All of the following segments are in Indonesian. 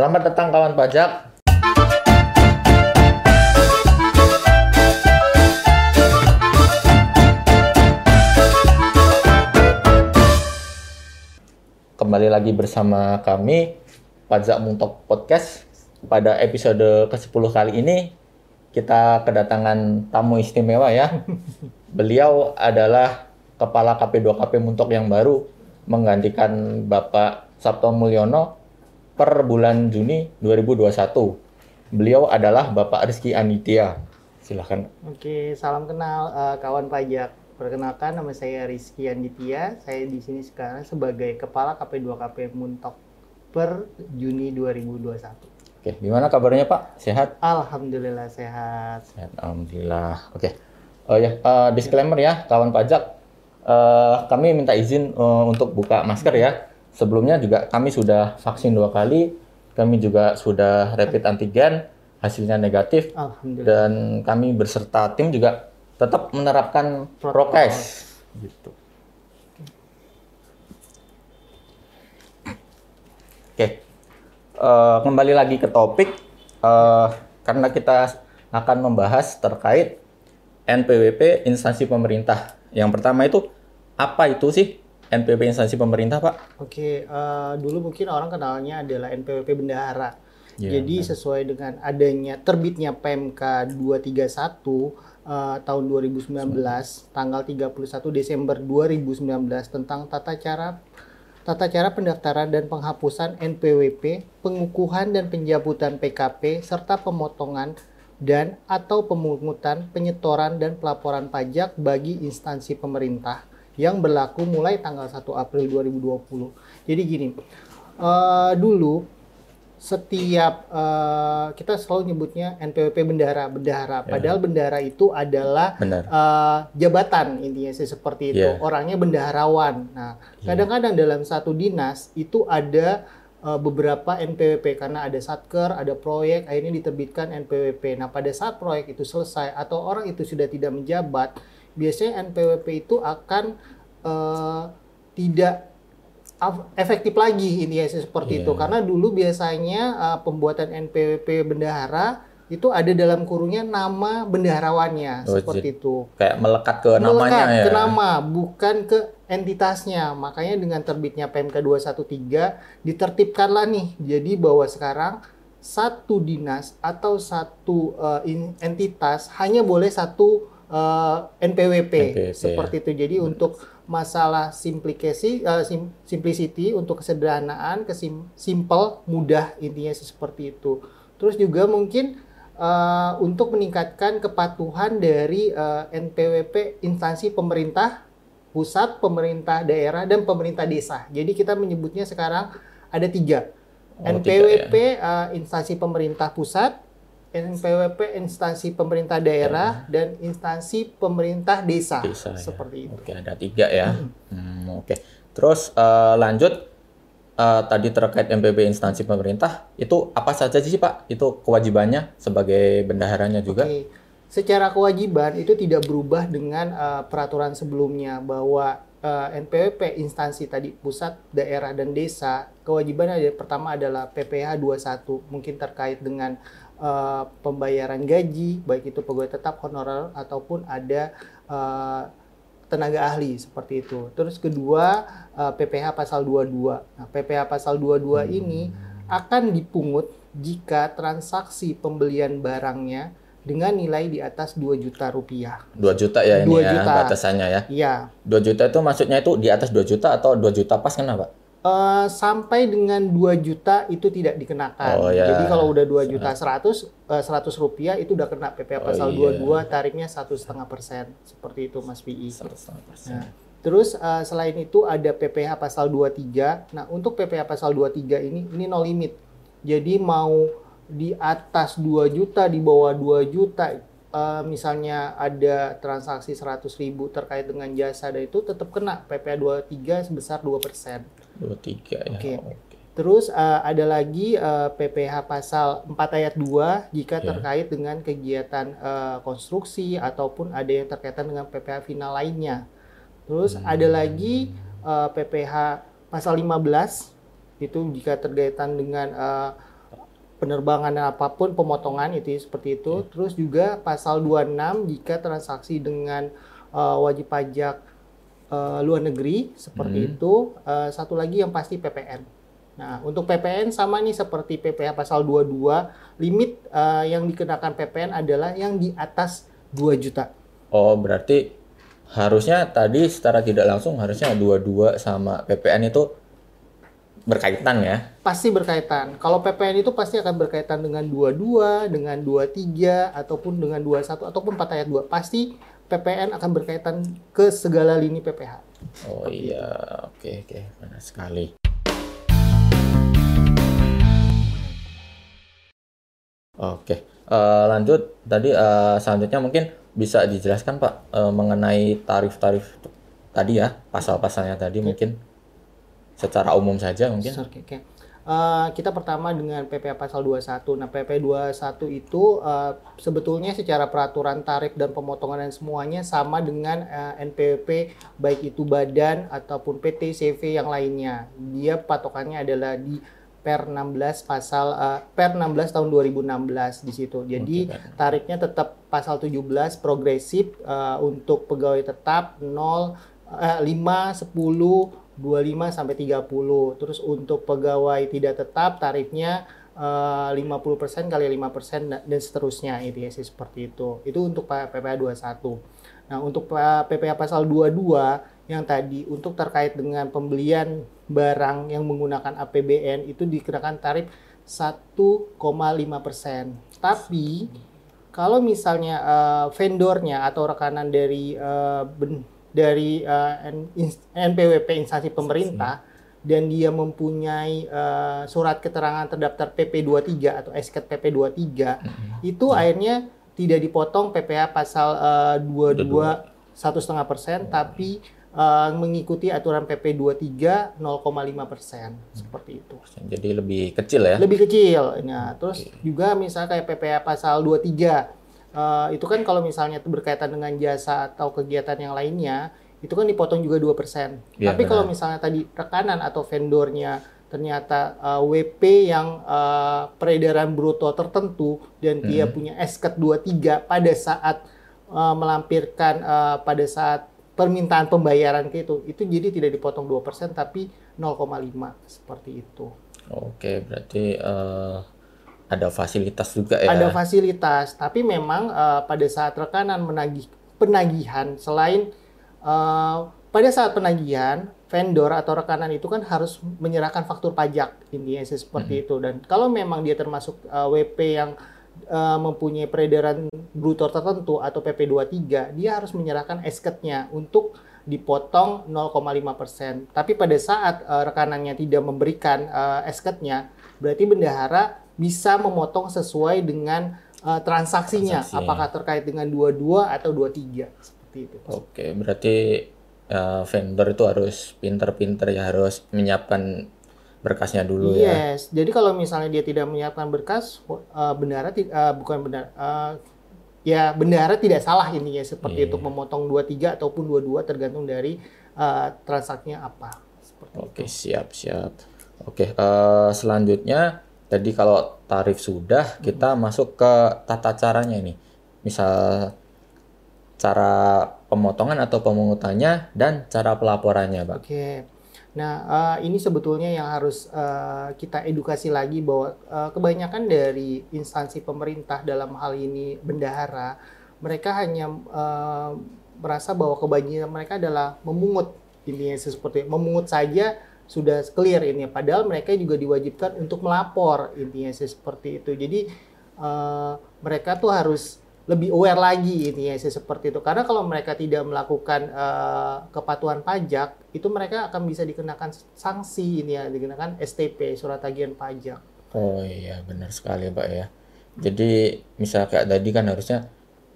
Selamat datang kawan pajak. Kembali lagi bersama kami Pajak Muntok Podcast. Pada episode ke-10 kali ini kita kedatangan tamu istimewa ya. Beliau adalah Kepala KP2KP Muntok yang baru menggantikan Bapak Sabto Mulyono per bulan Juni 2021. Beliau adalah Bapak Rizky Anitya. Silahkan. Oke, salam kenal eh, kawan pajak. Perkenalkan nama saya Rizky Anditya. Saya di sini sekarang sebagai Kepala KP2KP Muntok per Juni 2021. Oke, gimana kabarnya Pak? Sehat? Alhamdulillah sehat. Sehat, Alhamdulillah. Oke. Oh ya, eh, disclaimer ya, kawan pajak. Eh, kami minta izin eh, untuk buka masker ya. Sebelumnya juga kami sudah vaksin dua kali. Kami juga sudah rapid antigen, hasilnya negatif. Dan kami berserta tim juga tetap menerapkan prokes. Gitu. Oke, Eh, kembali lagi ke topik eh, karena kita akan membahas terkait NPWP instansi pemerintah. Yang pertama itu apa itu sih NPWP instansi pemerintah, Pak? Oke, eh, dulu mungkin orang kenalnya adalah NPWP Bendahara. Iya, Jadi sesuai dengan adanya terbitnya PMK 231 eh, tahun 2019 tanggal 31 Desember 2019 tentang tata cara tata cara pendaftaran dan penghapusan NPWP, pengukuhan dan pencabutan PKP serta pemotongan dan atau pemungutan, penyetoran dan pelaporan pajak bagi instansi pemerintah yang berlaku mulai tanggal 1 April 2020. Jadi gini, eh, dulu setiap eh, kita selalu nyebutnya NPWP bendahara, bendahara. Padahal bendahara itu adalah Benar. eh, jabatan intinya sih seperti itu. Iya. Orangnya bendaharawan. Nah, kadang-kadang dalam satu dinas itu ada eh, beberapa NPWP karena ada satker, ada proyek, akhirnya diterbitkan NPWP. Nah, pada saat proyek itu selesai atau orang itu sudah tidak menjabat, biasanya NPWP itu akan eh, tidak efektif lagi ini ya seperti Iya. itu karena dulu biasanya uh, pembuatan NPWP bendahara itu ada dalam kurungnya nama bendaharawannya Oh, seperti itu Kayak melekat ke namanya melekat ya. ke nama bukan ke entitasnya makanya dengan terbitnya PMK 213 ditertibkanlah nih jadi bahwa sekarang satu dinas atau satu uh, entitas hanya boleh satu uh, NPWP, NPWP, seperti itu jadi untuk masalah simplicity, uh, sim- simplicity untuk kesederhanaan, kesim simple, mudah intinya seperti itu. Terus juga mungkin uh, untuk meningkatkan kepatuhan dari uh, NPWP instansi pemerintah pusat, pemerintah daerah, dan pemerintah desa. Jadi kita menyebutnya sekarang ada tiga. Oh, NPWP uh, instansi pemerintah pusat, NPWP instansi pemerintah daerah, dan instansi pemerintah desa. Desa, ya. Seperti itu. Oke, ada tiga ya. Hmm, Oke. Terus eh, lanjut eh, tadi terkait MPB instansi pemerintah itu apa saja sih Pak? Itu kewajibannya sebagai bendaharanya juga? Oke. Secara kewajiban itu tidak berubah dengan uh, peraturan sebelumnya bahwa uh, NPWP instansi tadi pusat, daerah dan desa kewajiban ada pertama adalah PPh 21 mungkin terkait dengan uh, pembayaran gaji baik itu pegawai tetap honorer ataupun ada uh, tenaga ahli seperti itu. Terus kedua uh, PPh pasal 22. Nah, PPh pasal 22 ini akan dipungut jika transaksi pembelian barangnya dengan nilai di atas 2 juta rupiah. 2 juta ya ini 2 ya juta. batasannya ya. Iya, 2 juta itu maksudnya itu di atas 2 juta atau 2 juta pas kenapa? Eh, sampai dengan 2 juta itu tidak dikenakan. Oh, ya. Jadi kalau udah 2 juta 100, eh, 100 rupiah itu udah kena PPh pasal Oh, iya. 22 tarifnya satu setengah persen seperti itu Mas PI. 1,5%. Nah, terus eh, selain itu ada PPh pasal 23. Nah, untuk PPh pasal 23 ini ini no limit. Jadi mau di atas 2 juta, di bawah 2 juta eh, misalnya ada transaksi 100.000 terkait dengan jasa dan itu tetap kena PPh 23 sebesar 2%. 23 ya. Oke. Oke. Terus eh, ada lagi eh, PPh pasal 4 ayat 2 jika Ya. terkait dengan kegiatan eh, konstruksi ataupun ada yang terkaitan dengan PPh final lainnya. Terus Hmm. ada lagi eh, PPh pasal 15 itu jika terkaitan dengan eh, penerbangan dan apa pun pemotongan itu seperti itu. Terus juga pasal 26 jika transaksi dengan uh, wajib pajak uh, luar negeri seperti Hmm. itu. Uh, satu lagi yang pasti PPN. Nah, untuk PPN sama nih seperti PPh pasal 22, limit uh, yang dikenakan PPN adalah yang di atas 2 juta. Oh, berarti harusnya tadi secara tidak langsung harusnya 22 sama PPN itu berkaitan ya. Pasti berkaitan. Kalau PPN itu pasti akan berkaitan dengan 22, dengan 23 ataupun dengan 21 ataupun 4 ayat 2. Pasti PPN akan berkaitan ke segala lini PPh. Oh iya, oke oke, benar sekali. Oke, eh, lanjut tadi eh, selanjutnya mungkin bisa dijelaskan Pak eh, mengenai tarif-tarif tadi ya, pasal-pasalnya tadi mungkin secara umum saja mungkin. Oke, oke. Eh, kita pertama dengan PP pasal 21. Nah, PP 21 itu eh, sebetulnya secara peraturan tarif dan pemotongan dan semuanya sama dengan eh, NPWP baik itu badan ataupun PT CV yang lainnya. Dia patokannya adalah di Per 16 pasal eh, Per 16 tahun 2016 di situ. Jadi tarifnya tetap pasal 17 progresif eh, untuk pegawai tetap 0 eh, 5 10 25 sampai 30. Terus untuk pegawai tidak tetap tarifnya eh, 50% kali 5% da- dan seterusnya itu ya sih seperti itu. Itu untuk P- PPh 21. Nah, untuk P- PPh pasal 22 yang tadi untuk terkait dengan pembelian barang yang menggunakan APBN itu dikenakan tarif 1,5%. Tapi kalau misalnya eh, vendornya atau rekanan dari ben- dari eh, N- ins- NPWP instansi pemerintah dan dia mempunyai eh, surat keterangan terdaftar PP23 atau SKT PP23 itu akhirnya tidak dipotong PPh pasal eh, 22 satu setengah persen tapi eh, mengikuti aturan PP 23 0,5 persen. Seperti itu. Jadi lebih kecil ya. lebih kecil. Nah, terus juga misalnya kayak PPh pasal 23 eh, itu kan kalau misalnya berkaitan dengan jasa atau kegiatan yang lainnya itu kan dipotong juga 2%. Iya, Tapi kalau misalnya tadi rekanan atau vendornya ternyata eh, WP yang eh, peredaran bruto tertentu dan dia punya SKT 23 pada saat eh, melampirkan eh, pada saat permintaan pembayaran ke itu itu jadi tidak dipotong 2% tapi 0,5 seperti itu. Oke, berarti eh, ada fasilitas juga ya. ada fasilitas tapi memang eh, pada saat rekanan menagih penagihan selain eh, pada saat penagihan vendor atau rekanan itu kan harus menyerahkan faktur pajak intinya sih seperti itu dan kalau memang dia termasuk eh, WP yang eh, mempunyai peredaran bruto tertentu atau PP23 dia harus menyerahkan SKT-nya untuk dipotong 0,5%. Tapi pada saat eh, rekanannya tidak memberikan eh, SKT-nya, berarti bendahara bisa memotong sesuai dengan eh, transaksinya, Transaksi. apakah terkait dengan 22 atau 23 seperti itu. Oke, berarti eh, vendor itu harus pinter-pinter ya harus menyiapkan berkasnya dulu ya. Yes, jadi kalau misalnya dia tidak menyiapkan berkas, bendahara ti- eh, bukan benar, eh, ya bendahara tidak salah ini ya seperti Iya. itu memotong 23 ataupun 22 tergantung dari eh, transaksinya apa. Seperti Oke, siap, siap. Oke, eh, selanjutnya tadi kalau tarif sudah, kita masuk ke tata caranya ini. Misal cara pemotongan atau pemungutannya dan cara pelaporannya, Pak. Oke. Nah, eh, ini sebetulnya yang harus eh, kita edukasi lagi bahwa eh, kebanyakan dari instansi pemerintah dalam hal ini bendahara, mereka hanya eh, merasa bahwa kebanyakan mereka adalah memungut intinya seperti memungut saja sudah clear ini padahal mereka juga diwajibkan untuk melapor intinya sih seperti itu. Jadi eh, mereka tuh harus lebih aware lagi ini ya sih seperti itu karena kalau mereka tidak melakukan eh, kepatuhan pajak itu mereka akan bisa dikenakan sanksi ini ya dikenakan STP surat tagihan pajak Oh iya, benar sekali, Pak ya. Jadi, misal kayak tadi kan harusnya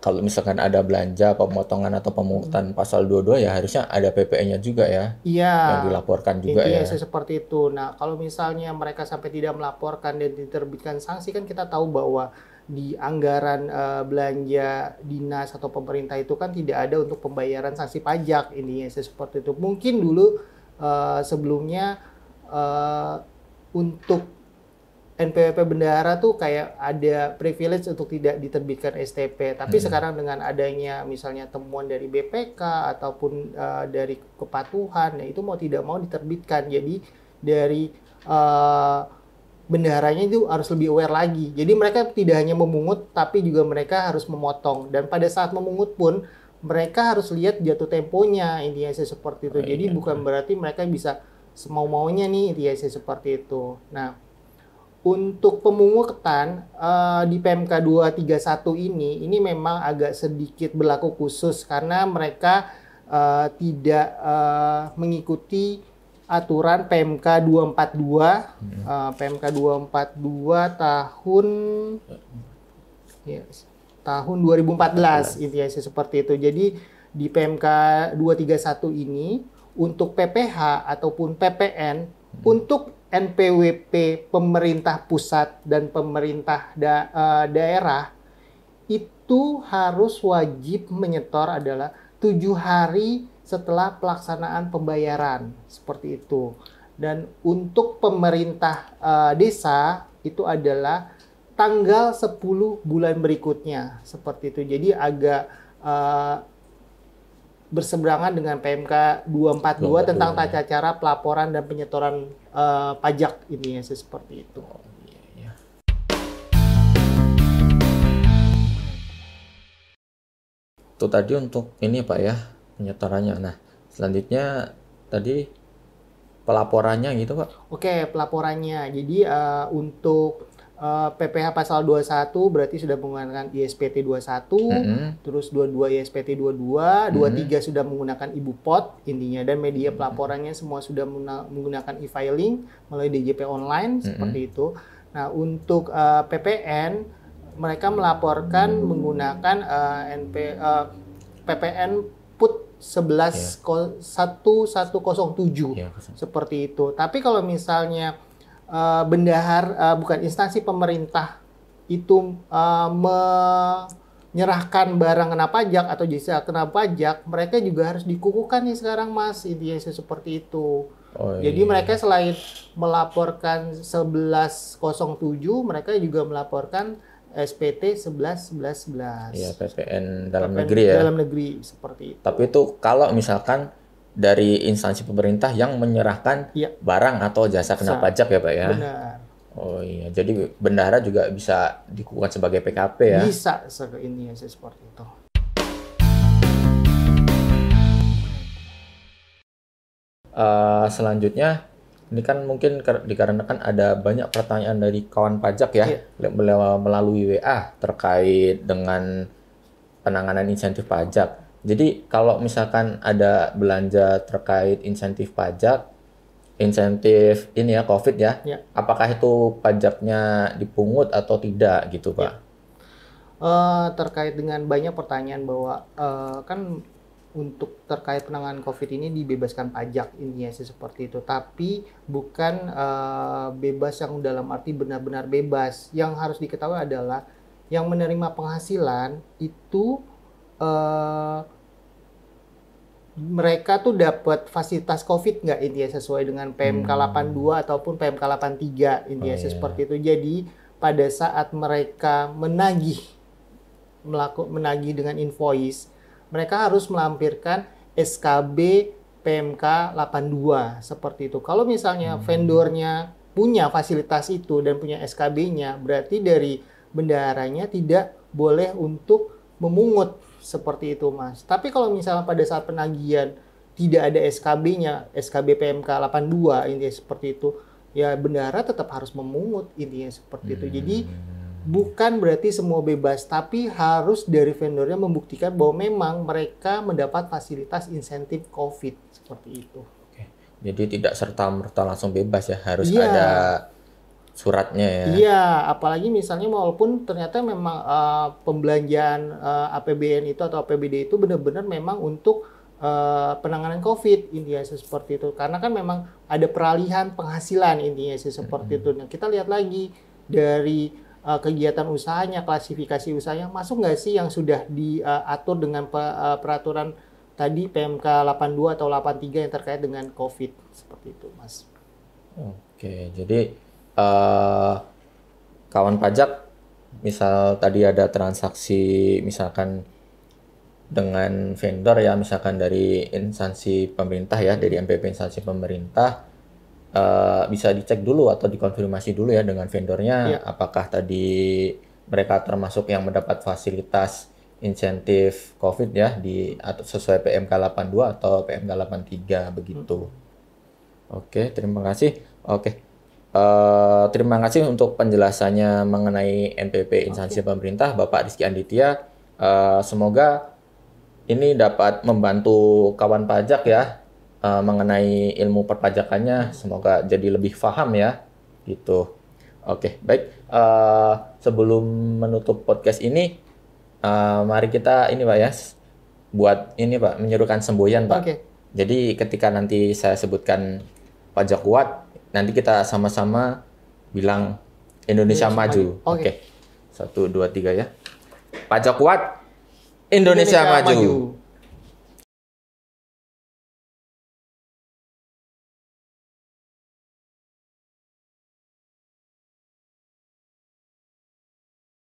kalau misalkan ada belanja, pemotongan atau pemungutan pasal 22 ya harusnya ada PPN-nya juga ya iya. yang dilaporkan juga intinya ya. sih seperti itu. Nah kalau misalnya mereka sampai tidak melaporkan dan diterbitkan sanksi kan kita tahu bahwa di anggaran eh, belanja dinas atau pemerintah itu kan tidak ada untuk pembayaran sanksi pajak intinya sih seperti itu. Mungkin dulu eh, sebelumnya eh, untuk NPWP bendahara tuh kayak ada privilege untuk tidak diterbitkan STP. Tapi Hmm. sekarang dengan adanya misalnya temuan dari BPK ataupun uh, dari kepatuhan, ya itu mau tidak mau diterbitkan. Jadi dari uh, bendaharanya itu harus lebih aware lagi. Jadi mereka tidak hanya memungut, tapi juga mereka harus memotong. Dan pada saat memungut pun mereka harus lihat jatuh temponya intinya sih seperti itu. Oh, Jadi iya. bukan berarti mereka bisa semau maunya nih intinya sih seperti itu. Nah untuk pemungutan eh, di PMK 231 ini ini memang agak sedikit berlaku khusus karena mereka eh, tidak eh, mengikuti aturan PMK 242 eh, PMK 242 tahun ya, tahun 2014 intinya seperti itu. Jadi di PMK 231 ini untuk PPH ataupun PPN untuk NPWP pemerintah pusat dan pemerintah da- eh, daerah itu harus wajib menyetor adalah tujuh hari setelah pelaksanaan pembayaran seperti itu. Dan untuk pemerintah eh, desa itu adalah tanggal 10 bulan berikutnya seperti itu. Jadi agak eh, berseberangan dengan PMK 242 tentang 242, tata cara pelaporan dan penyetoran eh, pajak ini ya seperti itu. Itu tadi untuk ini Pak ya, penyetorannya. Nah, selanjutnya tadi pelaporannya gitu Pak. Oke, pelaporannya. Jadi eh, untuk eh, PPH pasal 21 berarti sudah menggunakan ISPT 21, Mm-mm. terus 22 ISPT 22, 23 sudah menggunakan Ibu Pot intinya dan media pelaporannya semua sudah menggunakan e-filing melalui DJP online seperti itu. Nah, untuk eh, PPN mereka melaporkan menggunakan eh, NP eh, PPN put 11 ko- 1107 Iya, seperti itu. Tapi kalau misalnya eh, bendahar eh, bukan instansi pemerintah itu eh, menyerahkan barang kena pajak atau jasa kena pajak, mereka juga harus dikukuhkan nih sekarang Mas. Intinya seperti itu. Oh, Jadi iya. mereka selain melaporkan 1107, mereka juga melaporkan SPT 11 11 11. Iya, PPN dalam PPN negeri ya. Dalam negeri seperti itu. Tapi itu kalau misalkan dari instansi pemerintah yang menyerahkan Iya. barang atau jasa kena Sa- pajak ya Pak ya. Benar. Oh iya, jadi bendahara juga bisa dikukuhkan sebagai PKP ya. Bisa ini ya seperti itu. Eh, selanjutnya ini kan mungkin kar- dikarenakan ada banyak pertanyaan dari kawan pajak ya Iya. le- mele- melalui WA terkait dengan penanganan insentif pajak. Jadi kalau misalkan ada belanja terkait insentif pajak, insentif ini ya COVID ya, Iya. apakah itu pajaknya dipungut atau tidak gitu Pak? Eh, terkait dengan banyak pertanyaan bahwa eh, kan untuk terkait penanganan COVID ini dibebaskan pajak intinya sih seperti itu. Tapi bukan eh, bebas yang dalam arti benar-benar bebas. Yang harus diketahui adalah yang menerima penghasilan itu eh, mereka tuh dapat fasilitas COVID nggak intinya sesuai dengan PMK 82 ataupun PMK 83 intinya Oh, iya. seperti itu. Jadi pada saat mereka menagih melaku, menagih dengan invoice, mereka harus melampirkan SKB PMK 82 seperti itu. Kalau misalnya vendornya punya fasilitas itu dan punya SKB-nya, berarti dari bendaharanya tidak boleh untuk memungut seperti itu, Mas. Tapi kalau misalnya pada saat penagihan tidak ada SKB-nya, SKB PMK 82 intinya seperti itu, ya bendahara tetap harus memungut intinya seperti itu. Jadi bukan berarti semua bebas, tapi harus dari vendornya membuktikan bahwa memang mereka mendapat fasilitas insentif COVID seperti itu. Oke. Jadi tidak serta merta langsung bebas ya, harus Iya. ada suratnya ya. Iya, apalagi misalnya walaupun ternyata memang eh, pembelanjaan eh, APBN itu atau APBD itu benar-benar memang untuk eh, penanganan COVID intinya sih seperti itu. Karena kan memang ada peralihan penghasilan intinya sih seperti itu. Nah, kita lihat lagi dari eh, kegiatan usahanya, klasifikasi usahanya masuk nggak sih yang sudah diatur dengan pe- eh, peraturan tadi PMK 82 atau 83 yang terkait dengan COVID seperti itu, Mas. Oke, jadi eh kawan pajak misal tadi ada transaksi misalkan dengan vendor ya misalkan dari instansi pemerintah ya dari MPP instansi pemerintah eh, bisa dicek dulu atau dikonfirmasi dulu ya dengan vendornya Iya. apakah tadi mereka termasuk yang mendapat fasilitas insentif COVID ya di atau sesuai PMK 82 atau PMK 83 begitu. Oke, terima kasih. Oke. Eh, terima kasih untuk penjelasannya mengenai NPP instansi pemerintah Bapak Rizky Anditya. Eh, semoga ini dapat membantu kawan pajak ya eh, mengenai ilmu perpajakannya. Semoga jadi lebih paham ya, gitu. Oke, baik. Eh, sebelum menutup podcast ini, eh, mari kita ini pak ya, buat ini pak menyerukan semboyan pak. Oke. Jadi ketika nanti saya sebutkan pajak kuat, nanti kita sama-sama bilang Indonesia, Indonesia maju. maju. Oke. Oke. Satu, dua, tiga ya. Pajak kuat, Indonesia, Indonesia maju. maju.